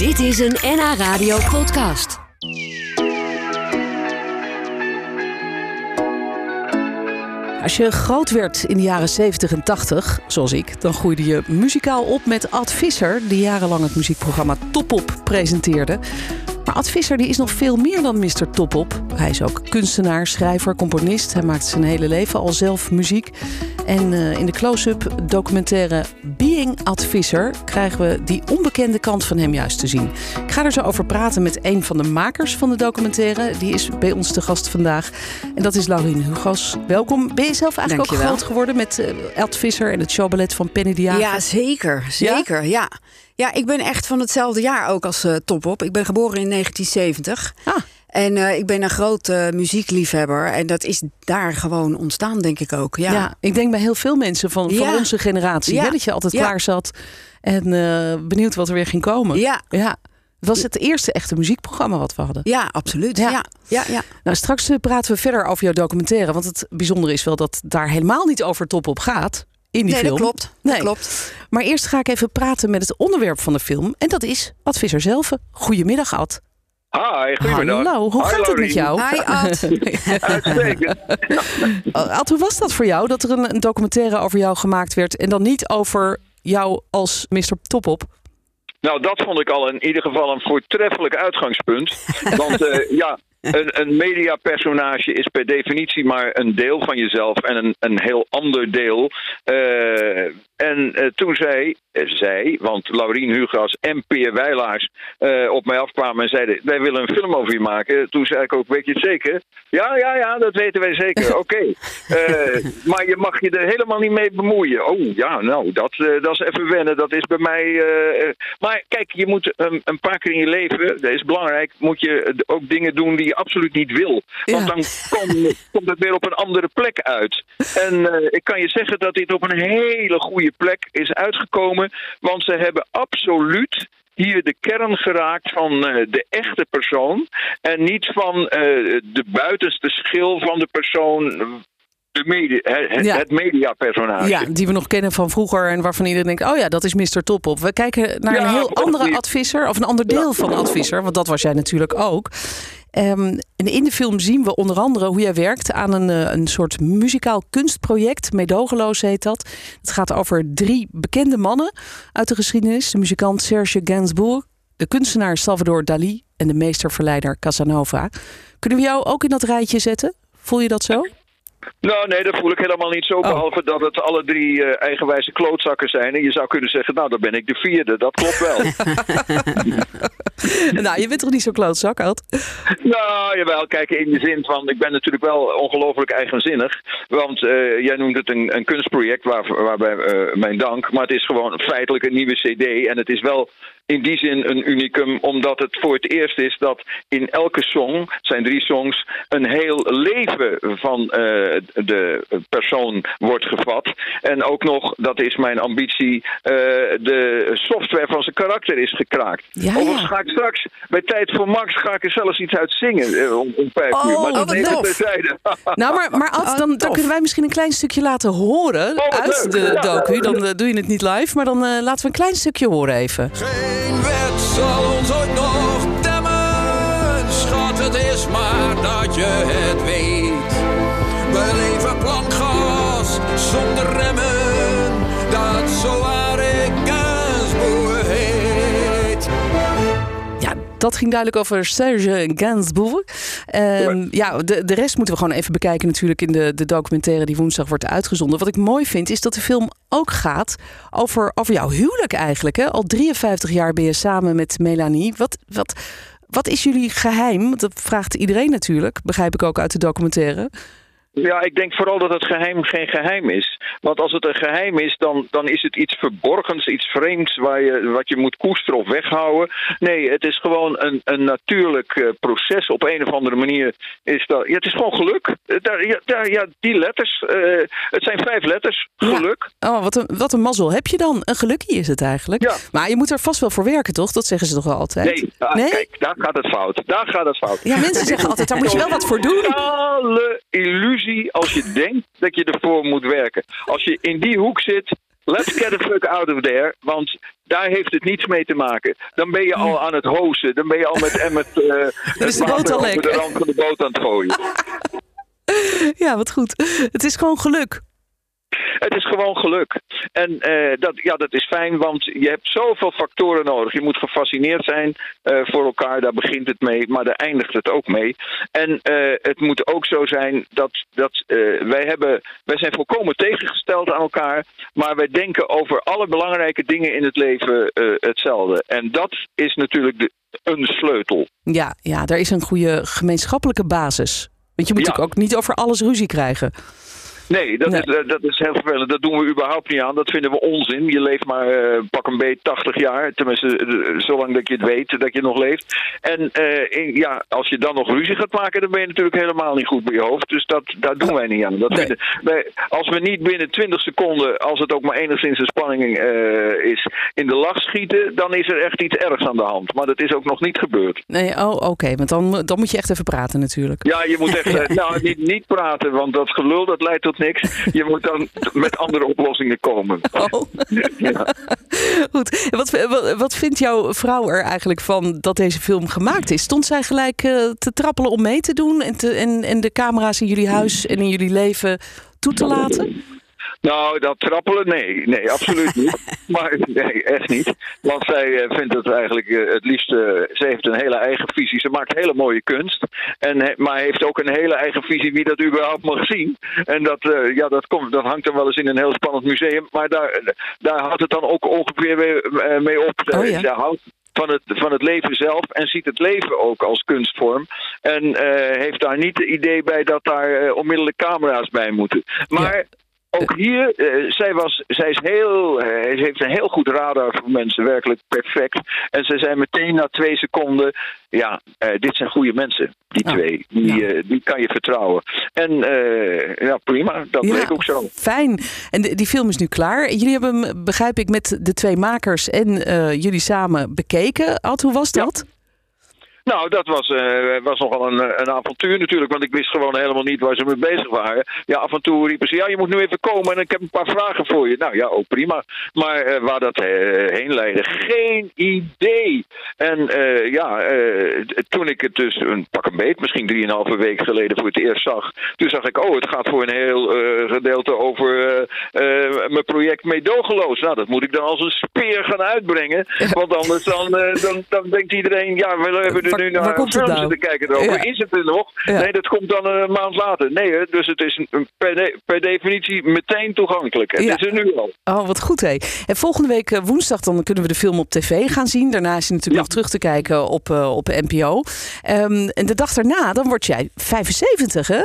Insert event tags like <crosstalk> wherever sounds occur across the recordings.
Dit is een NH Radio podcast. Als je groot werd in de jaren 70 en 80, zoals ik, dan groeide je muzikaal op met Ad Visser, die jarenlang het muziekprogramma Top Op presenteerde. Maar Ad Visser die is nog veel meer dan Mr. Top Op. Hij is ook kunstenaar, schrijver, componist. Hij maakt zijn hele leven al zelf muziek. En eh, in de close-up documentaire Being Ad Visser krijgen we die onbekende kant van hem juist te zien. Ik ga er zo over praten met een van de makers van de documentaire. Die is bij ons te gast vandaag. En dat is Laurien Hugos. Welkom. Ben je zelf eigenlijk ook groot geworden met Ad Visser en het showballet van Penny Jager? Ja, zeker. Zeker, ja? ja. Ik ben echt van hetzelfde jaar ook als eh Top Op. Ik ben geboren in 1970. Ah. En eh, ik ben een grote muziekliefhebber. En dat is daar gewoon ontstaan, denk ik ook. Ja, Ja, ik denk bij heel veel mensen van, van Ja. onze generatie. Ja. Hè, dat je altijd Ja. klaar zat en eh, benieuwd wat er weer ging komen. ja. Ja. Het was het eerste echte muziekprogramma wat we hadden. ja absoluut. Ja. Ja. Ja, ja, Nou, straks eh, praten we verder over jouw documentaire. Want het bijzondere is wel dat daar helemaal niet over top op gaat. In die Nee, film. dat klopt. Nee. Dat klopt. Maar eerst ga ik even praten met het onderwerp van de film. En dat is Ad Visser zelf. Goedemiddag, Ad. Hi, goedemiddag. Hallo, hoe Hi, gaat het met jou? Hi, Ad. <laughs> Uitstekend. Ad, hoe was dat voor jou? Dat er een, een documentaire over jou gemaakt werd. En dan niet over jou als Mr. Topop. Nou, dat vond ik al in ieder geval een voortreffelijk uitgangspunt. <laughs> Want eh, ja, <laughs> een, een mediapersonage is per definitie maar een deel van jezelf en een, een heel ander deel. Eh, en eh, toen zei eh, zij, want Laurien Hugas en Peer Wijlaars op mij afkwamen en zeiden: Wij willen een film over je maken. Toen zei ik ook: Weet je het zeker? Ja, ja, ja, dat weten wij zeker. <laughs> Oké. Maar je mag je er helemaal niet mee bemoeien. Oh ja, nou, dat, dat is even wennen. Dat is bij mij. maar kijk, je moet um, een paar keer in je leven, dat is belangrijk, moet je ook dingen doen die je absoluut niet wil. Want Ja. dan kom- komt het weer op een andere plek uit. En eh, ik kan je zeggen dat dit op een hele goede plek is uitgekomen. Want ze hebben absoluut hier de kern geraakt van eh, de echte persoon. En niet van eh, de buitenste schil van de persoon. De media, het, Ja. het mediapersonage. Ja, die we nog kennen van vroeger en waarvan iedereen denkt: oh ja, dat is Mr. Topop. We kijken naar Ja, een heel andere advisser, of een ander deel van advisser, want dat was jij natuurlijk ook. Ehm, en in de film zien we onder andere hoe jij werkt aan een, eh, een soort muzikaal kunstproject. Medogeloos heet dat. Het gaat over drie bekende mannen uit de geschiedenis: de muzikant Serge Gainsbourg, de kunstenaar Salvador Dali en de meesterverleider Casanova. Kunnen we jou ook in dat rijtje zetten? Voel je dat zo? Nou, nee, dat voel ik helemaal niet zo. Oh. Behalve dat het alle drie eh, eigenwijze klootzakken zijn. En je zou kunnen zeggen, nou, dan ben ik de vierde. Dat klopt wel. <laughs> nou, je bent toch niet zo klootzak, Ad? nou, jawel. Kijk, in de zin van, ik ben natuurlijk wel ongelooflijk eigenzinnig. Want eh, jij noemt het een, een kunstproject, waar, waarbij eh, mijn dank. Maar het is gewoon feitelijk een nieuwe cd. En het is wel in die zin een unicum, omdat het voor het eerst is dat in elke song, zijn drie songs, een heel leven van de persoon wordt gevat. En ook nog, dat is mijn ambitie, eh, de software van zijn karakter is gekraakt. Ja, Overigens ja. ga ik straks, bij Tijd voor Max, ga ik er zelfs iets uit zingen eh, om, om vijf Oh, uur. Maar dat wat even tof. terzijde. <laughs> Nou, maar, maar Ad, Oh, dan, dan kunnen wij misschien een klein stukje laten horen Oh, uit leuk. de Ja. docu. Dan eh, doe je het niet live, maar dan eh, laten we een klein stukje horen even. Geen wet zal ons ooit nog temmen. Schat, het is maar dat je het dat ging duidelijk over Serge Gainsbourg. Ehm, ja, de, de rest moeten we gewoon even bekijken natuurlijk in de, de documentaire die woensdag wordt uitgezonden. Wat ik mooi vind is dat de film ook gaat over, over jouw huwelijk eigenlijk. Hè? Al 53 jaar ben je samen met Melanie. Wat, wat, wat is jullie geheim? Dat vraagt iedereen natuurlijk, begrijp ik ook uit de documentaire. Ja, ik denk vooral dat het geheim geen geheim is. Want als het een geheim is, dan, dan is het iets verborgens, iets vreemds waar je, wat je moet koesteren of weghouden. Nee, het is gewoon een, een natuurlijk eh, proces. Op een of andere manier is dat. Ja, het is gewoon geluk. Eh, Daar, ja, daar, ja, die letters. eh, het zijn vijf letters. Ja. Geluk. Oh, wat een, wat een mazzel heb je dan. Een gelukkie is het eigenlijk. Ja. Maar je moet er vast wel voor werken, toch? Dat zeggen ze toch wel altijd? Nee, ah, kijk, daar gaat het fout. Daar gaat het fout. Ja, mensen zeggen altijd, daar moet je wel wat voor doen. Totale illusie als je denkt dat je ervoor moet werken. Als je in die hoek zit, Let's get the fuck out of there. Want daar heeft het niets mee te maken. Dan ben je al aan het hozen. Dan ben je al met Emmet uh, <laughs> is de het water over de rand van de boot aan het gooien. <laughs> Ja, wat goed. Het is gewoon geluk. Het is gewoon geluk. En eh, dat, ja, dat is fijn, want je hebt zoveel factoren nodig. Je moet gefascineerd zijn eh, voor elkaar, daar begint het mee, maar daar eindigt het ook mee. En eh, het moet ook zo zijn dat, dat wij, hebben, wij zijn volkomen tegengesteld aan elkaar, maar wij denken over alle belangrijke dingen in het leven hetzelfde. En dat is natuurlijk de, een sleutel. Ja, ja, daar is een goede gemeenschappelijke basis. Want je moet Ja. natuurlijk ook niet over alles ruzie krijgen. Nee, dat, Nee. Is, dat is heel vervelend. Dat doen we überhaupt niet aan. Dat vinden we onzin. Je leeft maar eh, pak een beetje 80 jaar. Tenminste, eh, zolang dat je het weet dat je nog leeft. En eh, in- ja, als je dan nog ruzie gaat maken, dan ben je natuurlijk helemaal niet goed bij je hoofd. Dus dat, daar doen wij niet aan. Dat Nee. vinden, wij, als we niet binnen 20 seconden, als het ook maar enigszins een spanning is, in de lach schieten, dan is er echt iets ergs aan de hand. Maar dat is ook nog niet gebeurd. Nee, oh, oké. want dan, dan moet je echt even praten natuurlijk. Ja, je moet <laughs> echt eh, nou, niet, niet praten, want dat gelul dat leidt tot niks. Je moet dan met andere oplossingen komen. Oh, Ja. goed. Wat, wat, wat vindt jouw vrouw er eigenlijk van dat deze film gemaakt is? Stond zij gelijk eh, te trappelen om mee te doen en, te, en, en de camera's in jullie huis en in jullie leven toe te laten? Nou, dat trappelen, nee. Nee, absoluut niet. <laughs> Maar nee, echt niet. Want zij eh, vindt het eigenlijk eh, het liefst... eh, ze heeft een hele eigen visie. Ze maakt hele mooie kunst. En, maar heeft ook een hele eigen visie wie dat überhaupt mag zien. En dat, ja, dat, komt, dat hangt dan wel eens in een heel spannend museum. Maar daar, daar houdt het dan ook ongeveer mee op. Oh ja. Zij houdt van het, van het leven zelf en ziet het leven ook als kunstvorm. En heeft daar niet het idee bij dat daar eh, onmiddellijk camera's bij moeten. Maar ook hier, eh, zij, was, zij is heel, eh, heeft een heel goed radar voor mensen, werkelijk perfect. En ze zei meteen na twee seconden, ja, eh, dit zijn goede mensen, die Ja. twee. Die, Ja. die kan je vertrouwen. En ja, prima, dat Ja, bleek ook zo. Fijn. En die film is nu klaar. Jullie hebben hem, begrijp ik, met de twee makers en jullie samen bekeken. Ad, hoe was Ja. dat? Nou, dat was, eh, was nogal een, eh, een avontuur natuurlijk, want ik wist gewoon helemaal niet waar ze mee bezig waren. Ja, af en toe riepen ze, ja, je moet nu even komen en ik heb een paar vragen voor je. Nou ja, ook prima. Maar eh, waar dat heen leidde, geen idee. En ja, toen ik het dus een pak een beet, misschien drieënhalve week geleden voor het eerst zag, toen zag ik, oh, het gaat voor een heel gedeelte over mijn project Meedogenloos. Nou, dat moet ik dan als een speer gaan uitbrengen, <laughs> want anders dan, dan, dan denkt iedereen, ja, we hebben Waar- nu naar films nou? te kijken erover. Ja. Is het er nog? Ja. Nee, dat komt dan een maand later. Nee, dus het is per, de- per definitie meteen toegankelijk. Het Ja. is er nu al. Oh, wat goed hé. En volgende week eh, woensdag dan kunnen we de film op tv gaan zien. Daarna is hij natuurlijk nog terug te kijken op, eh, op NPO. Ehm, en de dag daarna, dan word jij 75 hè?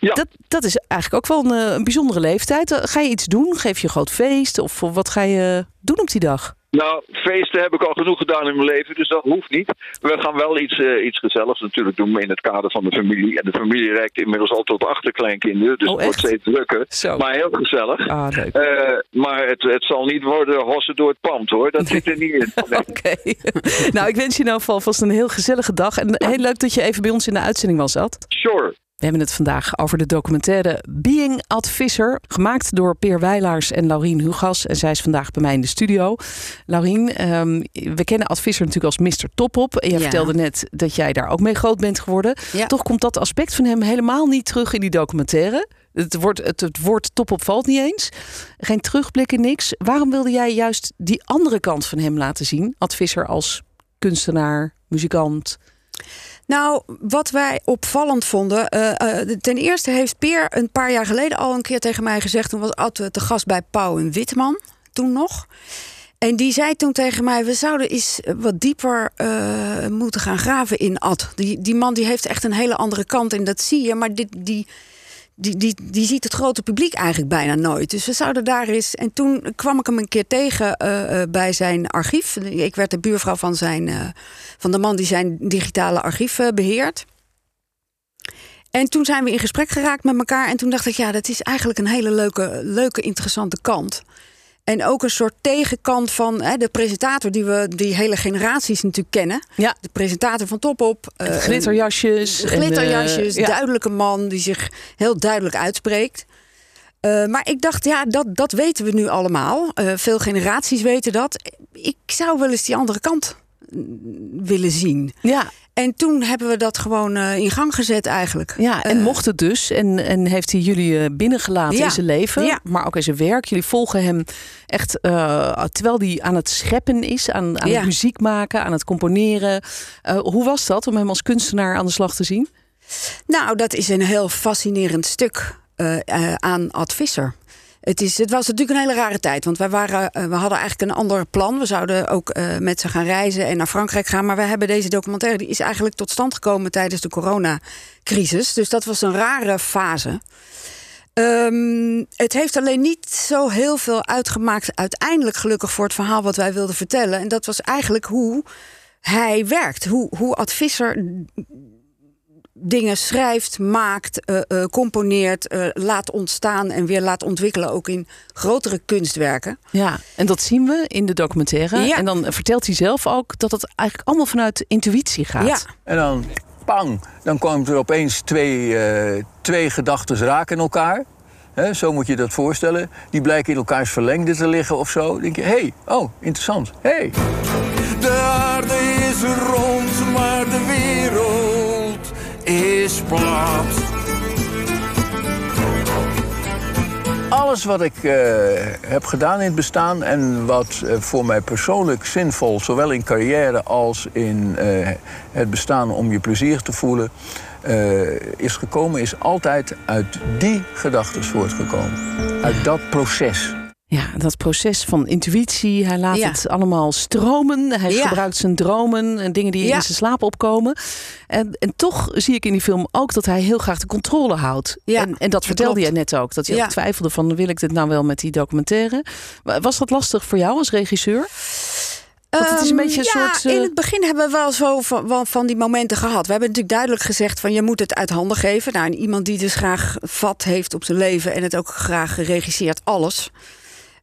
Ja. Dat, dat is eigenlijk ook wel een, eh, een bijzondere leeftijd. Eh, Ga je iets doen? Geef je een groot feest? Of eh, wat ga je doen op die dag? Nou, feesten heb ik al genoeg gedaan in mijn leven, dus dat hoeft niet. We gaan wel iets, eh, iets gezelligs natuurlijk doen in het kader van de familie. En de familie reikt inmiddels al tot achterkleinkinderen, dus Oh, het wordt steeds drukker. Zo. Maar heel gezellig. Ah. Eh, maar het, het zal niet worden hossen door het pand hoor, dat zit er niet in. Nee. <laughs> Oké. nou, ik wens je in ieder geval vast een heel gezellige dag. En heel leuk dat je even bij ons in de uitzending was, Ad. Sure. We hebben het vandaag over de documentaire Being Ad Visser. Gemaakt door Peer Wijlaars en Laurien Hugas. En zij is vandaag bij mij in de studio. Laurien, ehm, we kennen Ad Visser natuurlijk als Mr. Topop. En jij Ja. vertelde net dat jij daar ook mee groot bent geworden. Ja. Toch komt dat aspect van hem helemaal niet terug in die documentaire. Het woord, het, het woord Topop valt niet eens. Geen terugblikken, niks. Waarom wilde jij juist die andere kant van hem laten zien? Ad Visser als kunstenaar, muzikant. Nou, wat wij opvallend vonden. eh, eh, ten eerste heeft Peer een paar jaar geleden al een keer tegen mij gezegd. Toen was Ad eh, te gast bij Pauw en Witman. Toen nog. En die zei toen tegen mij: We zouden eens wat dieper moeten gaan graven in Ad. Die, die man die heeft echt een hele andere kant. En dat zie je. Maar dit, die, die, die, die ziet het grote publiek eigenlijk bijna nooit. Dus we zouden daar eens. En toen kwam ik hem een keer tegen eh, eh, bij zijn archief. Ik werd de buurvrouw van, zijn, eh, van de man die zijn digitale archief eh, beheert. En toen zijn we in gesprek geraakt met elkaar. En toen dacht ik, ja, dat is eigenlijk een hele leuke, leuke interessante kant. En ook een soort tegenkant van hè, de presentator die we die hele generaties natuurlijk kennen. Ja. De presentator van Top Op. eh, Glitterjasjes. en, eh, Glitterjasjes, ja. duidelijke man die zich heel duidelijk uitspreekt. Eh, maar ik dacht, ja, dat, dat weten we nu allemaal. Veel generaties weten dat. Ik zou wel eens die andere kant mm, willen zien. Ja, En toen hebben we dat gewoon eh, in gang gezet eigenlijk. ja en Eh, mocht het dus. En, en heeft hij jullie eh, binnengelaten Ja. in zijn leven. Ja. Maar ook in zijn werk. Jullie volgen hem echt terwijl hij aan het scheppen is. Aan, aan Ja. het muziek maken, aan het componeren. Hoe was dat om hem als kunstenaar aan de slag te zien? Nou, dat is een heel fascinerend stuk aan Ad Visser. Het, is, het was natuurlijk een hele rare tijd. Want wij waren, eh, we hadden eigenlijk een ander plan. We zouden ook eh, met ze gaan reizen en naar Frankrijk gaan. Maar we hebben deze documentaire, die is eigenlijk tot stand gekomen tijdens de coronacrisis. Dus dat was een rare fase. Ehm, het heeft alleen niet zo heel veel uitgemaakt, uiteindelijk gelukkig voor het verhaal wat wij wilden vertellen. En dat was eigenlijk hoe hij werkt. Hoe, hoe Ad Visser dingen schrijft, maakt, eh, eh, componeert, eh, laat ontstaan en weer laat ontwikkelen, ook in grotere kunstwerken. Ja, en dat zien we in de documentaire. Ja. En dan vertelt hij zelf ook dat het eigenlijk allemaal vanuit intuïtie gaat. Ja, En dan, pang, dan komen er opeens twee, eh, twee gedachten raken elkaar. Hè, zo moet je dat voorstellen. Die blijken in elkaars verlengde te liggen of zo. Dan denk je, hé, hey, oh, interessant. Hey. De aarde is rond, maar de wereld is plat. Alles wat ik eh, heb gedaan in het bestaan en wat eh, voor mij persoonlijk zinvol, zowel in carrière als in eh, het bestaan om je plezier te voelen, is gekomen, is altijd uit die gedachten voortgekomen. Uit dat proces. Ja, dat proces van intuïtie. Hij laat Ja. het allemaal stromen. Hij Ja. gebruikt zijn dromen en dingen die Ja. in zijn slaap opkomen. En, en toch zie ik in die film ook dat hij heel graag de controle houdt. Ja, en, en dat vertelde jij net ook. Dat je twijfelde van, wil ik dit nou wel met die documentaire? Wa- Was dat lastig voor jou als regisseur? Want het is een Ehm, beetje een ja, soort, eh, In het begin hebben we wel zo van, van, van die momenten gehad. We hebben natuurlijk duidelijk gezegd van je moet het uit handen geven. Nou, en iemand die dus graag vat heeft op zijn leven en het ook graag regisseert alles.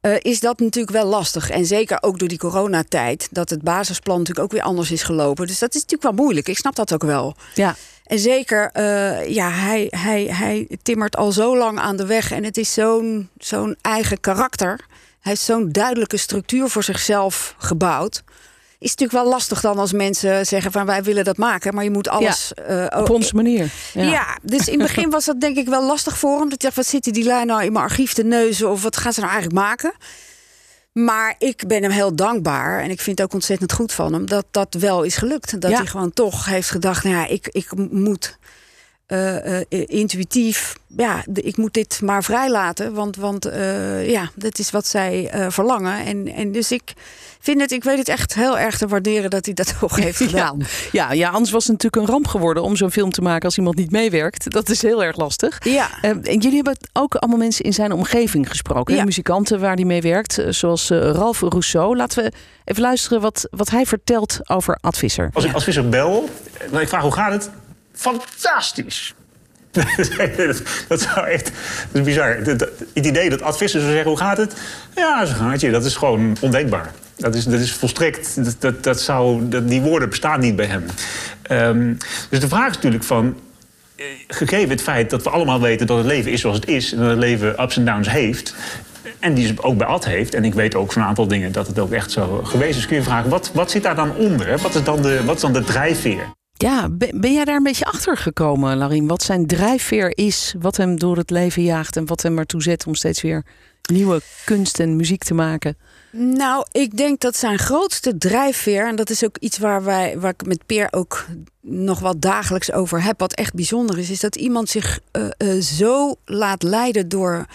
Eh, is dat natuurlijk wel lastig. En zeker ook door die coronatijd. Dat het basisplan natuurlijk ook weer anders is gelopen. Dus dat is natuurlijk wel moeilijk. Ik snap dat ook wel. Ja, En zeker, eh, ja, hij, hij, hij timmert al zo lang aan de weg. En het is zo'n zo'n eigen karakter. Hij heeft zo'n duidelijke structuur voor zichzelf gebouwd. Is natuurlijk wel lastig dan als mensen zeggen van wij willen dat maken, maar je moet alles. eh, op oh, onze manier. ja. dus in het begin was dat denk ik wel lastig voor hem. Dat je dacht, wat zitten die lui nou in mijn archief te neuzen? Of wat gaan ze nou eigenlijk maken? Maar ik ben hem heel dankbaar. En ik vind het ook ontzettend goed van hem. Dat dat wel is gelukt. Dat Ja. hij gewoon toch heeft gedacht. Nou ja, ik, ik moet eh, eh, intuïtief. Ja, de- ik moet dit maar vrijlaten. Want, want eh, ja, dat is wat zij eh, verlangen. En, en dus ik vind het, ik weet het echt heel erg te waarderen dat hij dat <laughs> toch <laughs> heeft gedaan. Ja, ja, anders was het natuurlijk een ramp geworden om zo'n film te maken als iemand niet meewerkt. Dat is heel erg lastig. Ja. En jullie hebben ook allemaal mensen in zijn omgeving gesproken. Ja. Muzikanten waar hij mee werkt, zoals Ralph Rousseau. Laten we even luisteren wat, wat hij vertelt over Ad Visser. Als ik als visser bel, en ik vraag hoe gaat het? Fantastisch. <laughs> dat, zou echt, dat is bizar. Het, idee dat advisser zou zeggen, hoe gaat het? Ja, zo gaat je. Dat is gewoon ondenkbaar. Dat is, dat is volstrekt, dat, dat, zou, die woorden bestaan niet bij hem. Ehm, dus de vraag is natuurlijk van, eh, gegeven het feit dat we allemaal weten dat het leven is zoals het is... en dat het leven ups en downs heeft... en die ze ook bij Ad heeft... en ik weet ook van een aantal dingen dat het ook echt zo geweest is... kun je vragen, wat, wat zit daar dan onder? Wat, is dan de, wat is dan de drijfveer? Ja, ben, jij daar een beetje achter gekomen, Larien? Wat zijn drijfveer is, wat hem door het leven jaagt... en wat hem ertoe zet om steeds weer nieuwe kunst en muziek te maken? Nou, ik denk dat zijn grootste drijfveer, en dat is ook iets waar, wij, waar ik met Peer ook nog wat dagelijks over heb, wat echt bijzonder is, is dat iemand zich eh, eh, zo laat leiden door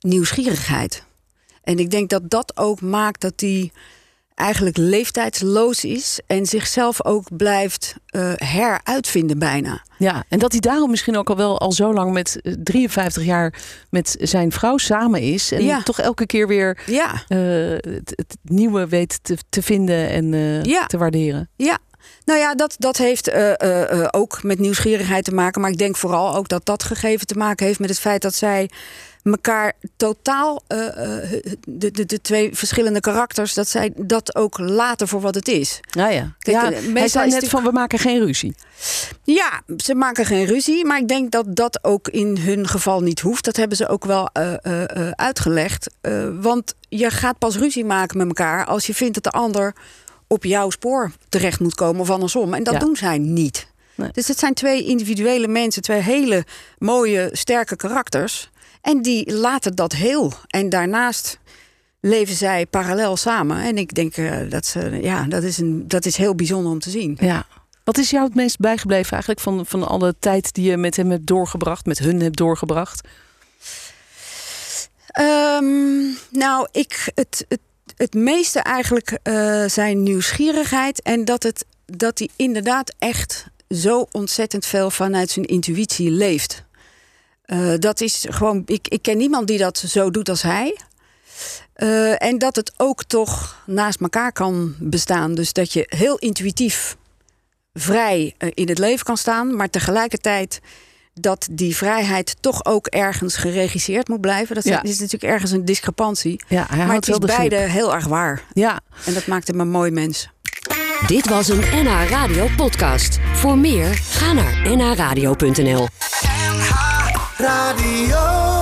nieuwsgierigheid. En ik denk dat dat ook maakt dat hij eigenlijk leeftijdsloos is en zichzelf ook blijft eh, heruitvinden bijna. Ja, en dat hij daarom misschien ook al wel al zo lang met eh, 53 jaar met zijn vrouw samen is. En Ja. toch elke keer weer Ja, eh, het, het nieuwe weet te, te vinden en eh, Ja. te waarderen. ja. Nou ja, dat, dat heeft uh, uh, ook met nieuwsgierigheid te maken. Maar ik denk vooral ook dat dat gegeven te maken heeft met het feit dat zij elkaar totaal, uh, de, de, de twee verschillende karakters, dat zij dat ook laten voor wat het is. Nou ja, Kijk, ja hij zei net van we maken geen ruzie. Ja, ze maken geen ruzie, maar ik denk dat dat ook in hun geval niet hoeft. Dat hebben ze ook wel uh, uh, uitgelegd. want je gaat pas ruzie maken met elkaar als je vindt dat de ander op jouw spoor terecht moet komen of andersom. En dat ja. doen zij niet. Nee. Dus het zijn twee individuele mensen, twee hele mooie, sterke karakters. En die laten dat heel. En daarnaast leven zij parallel samen. En ik denk uh, dat ze, ja, dat is, een, dat is heel bijzonder om te zien. Ja. Wat is jou het meest bijgebleven eigenlijk van, van alle tijd die je met hem hebt doorgebracht, met hun hebt doorgebracht? Um, nou, ik, het, het, het meeste eigenlijk uh, zijn nieuwsgierigheid en dat, het, dat hij inderdaad echt zo ontzettend veel vanuit zijn intuïtie leeft. Uh, dat is gewoon, ik, ik ken niemand die dat zo doet als hij. Uh, en dat het ook toch naast elkaar kan bestaan. Dus dat je heel intuïtief vrij uh, in het leven kan staan, maar tegelijkertijd dat die vrijheid toch ook ergens geregisseerd moet blijven. Dat ja. is natuurlijk ergens een discrepantie. Ja, maar het is beide heel erg waar. Ja. En dat maakt hem een mooi mens. Dit was een NH Radio podcast. Voor meer, ga naar nhradio.nl Radio.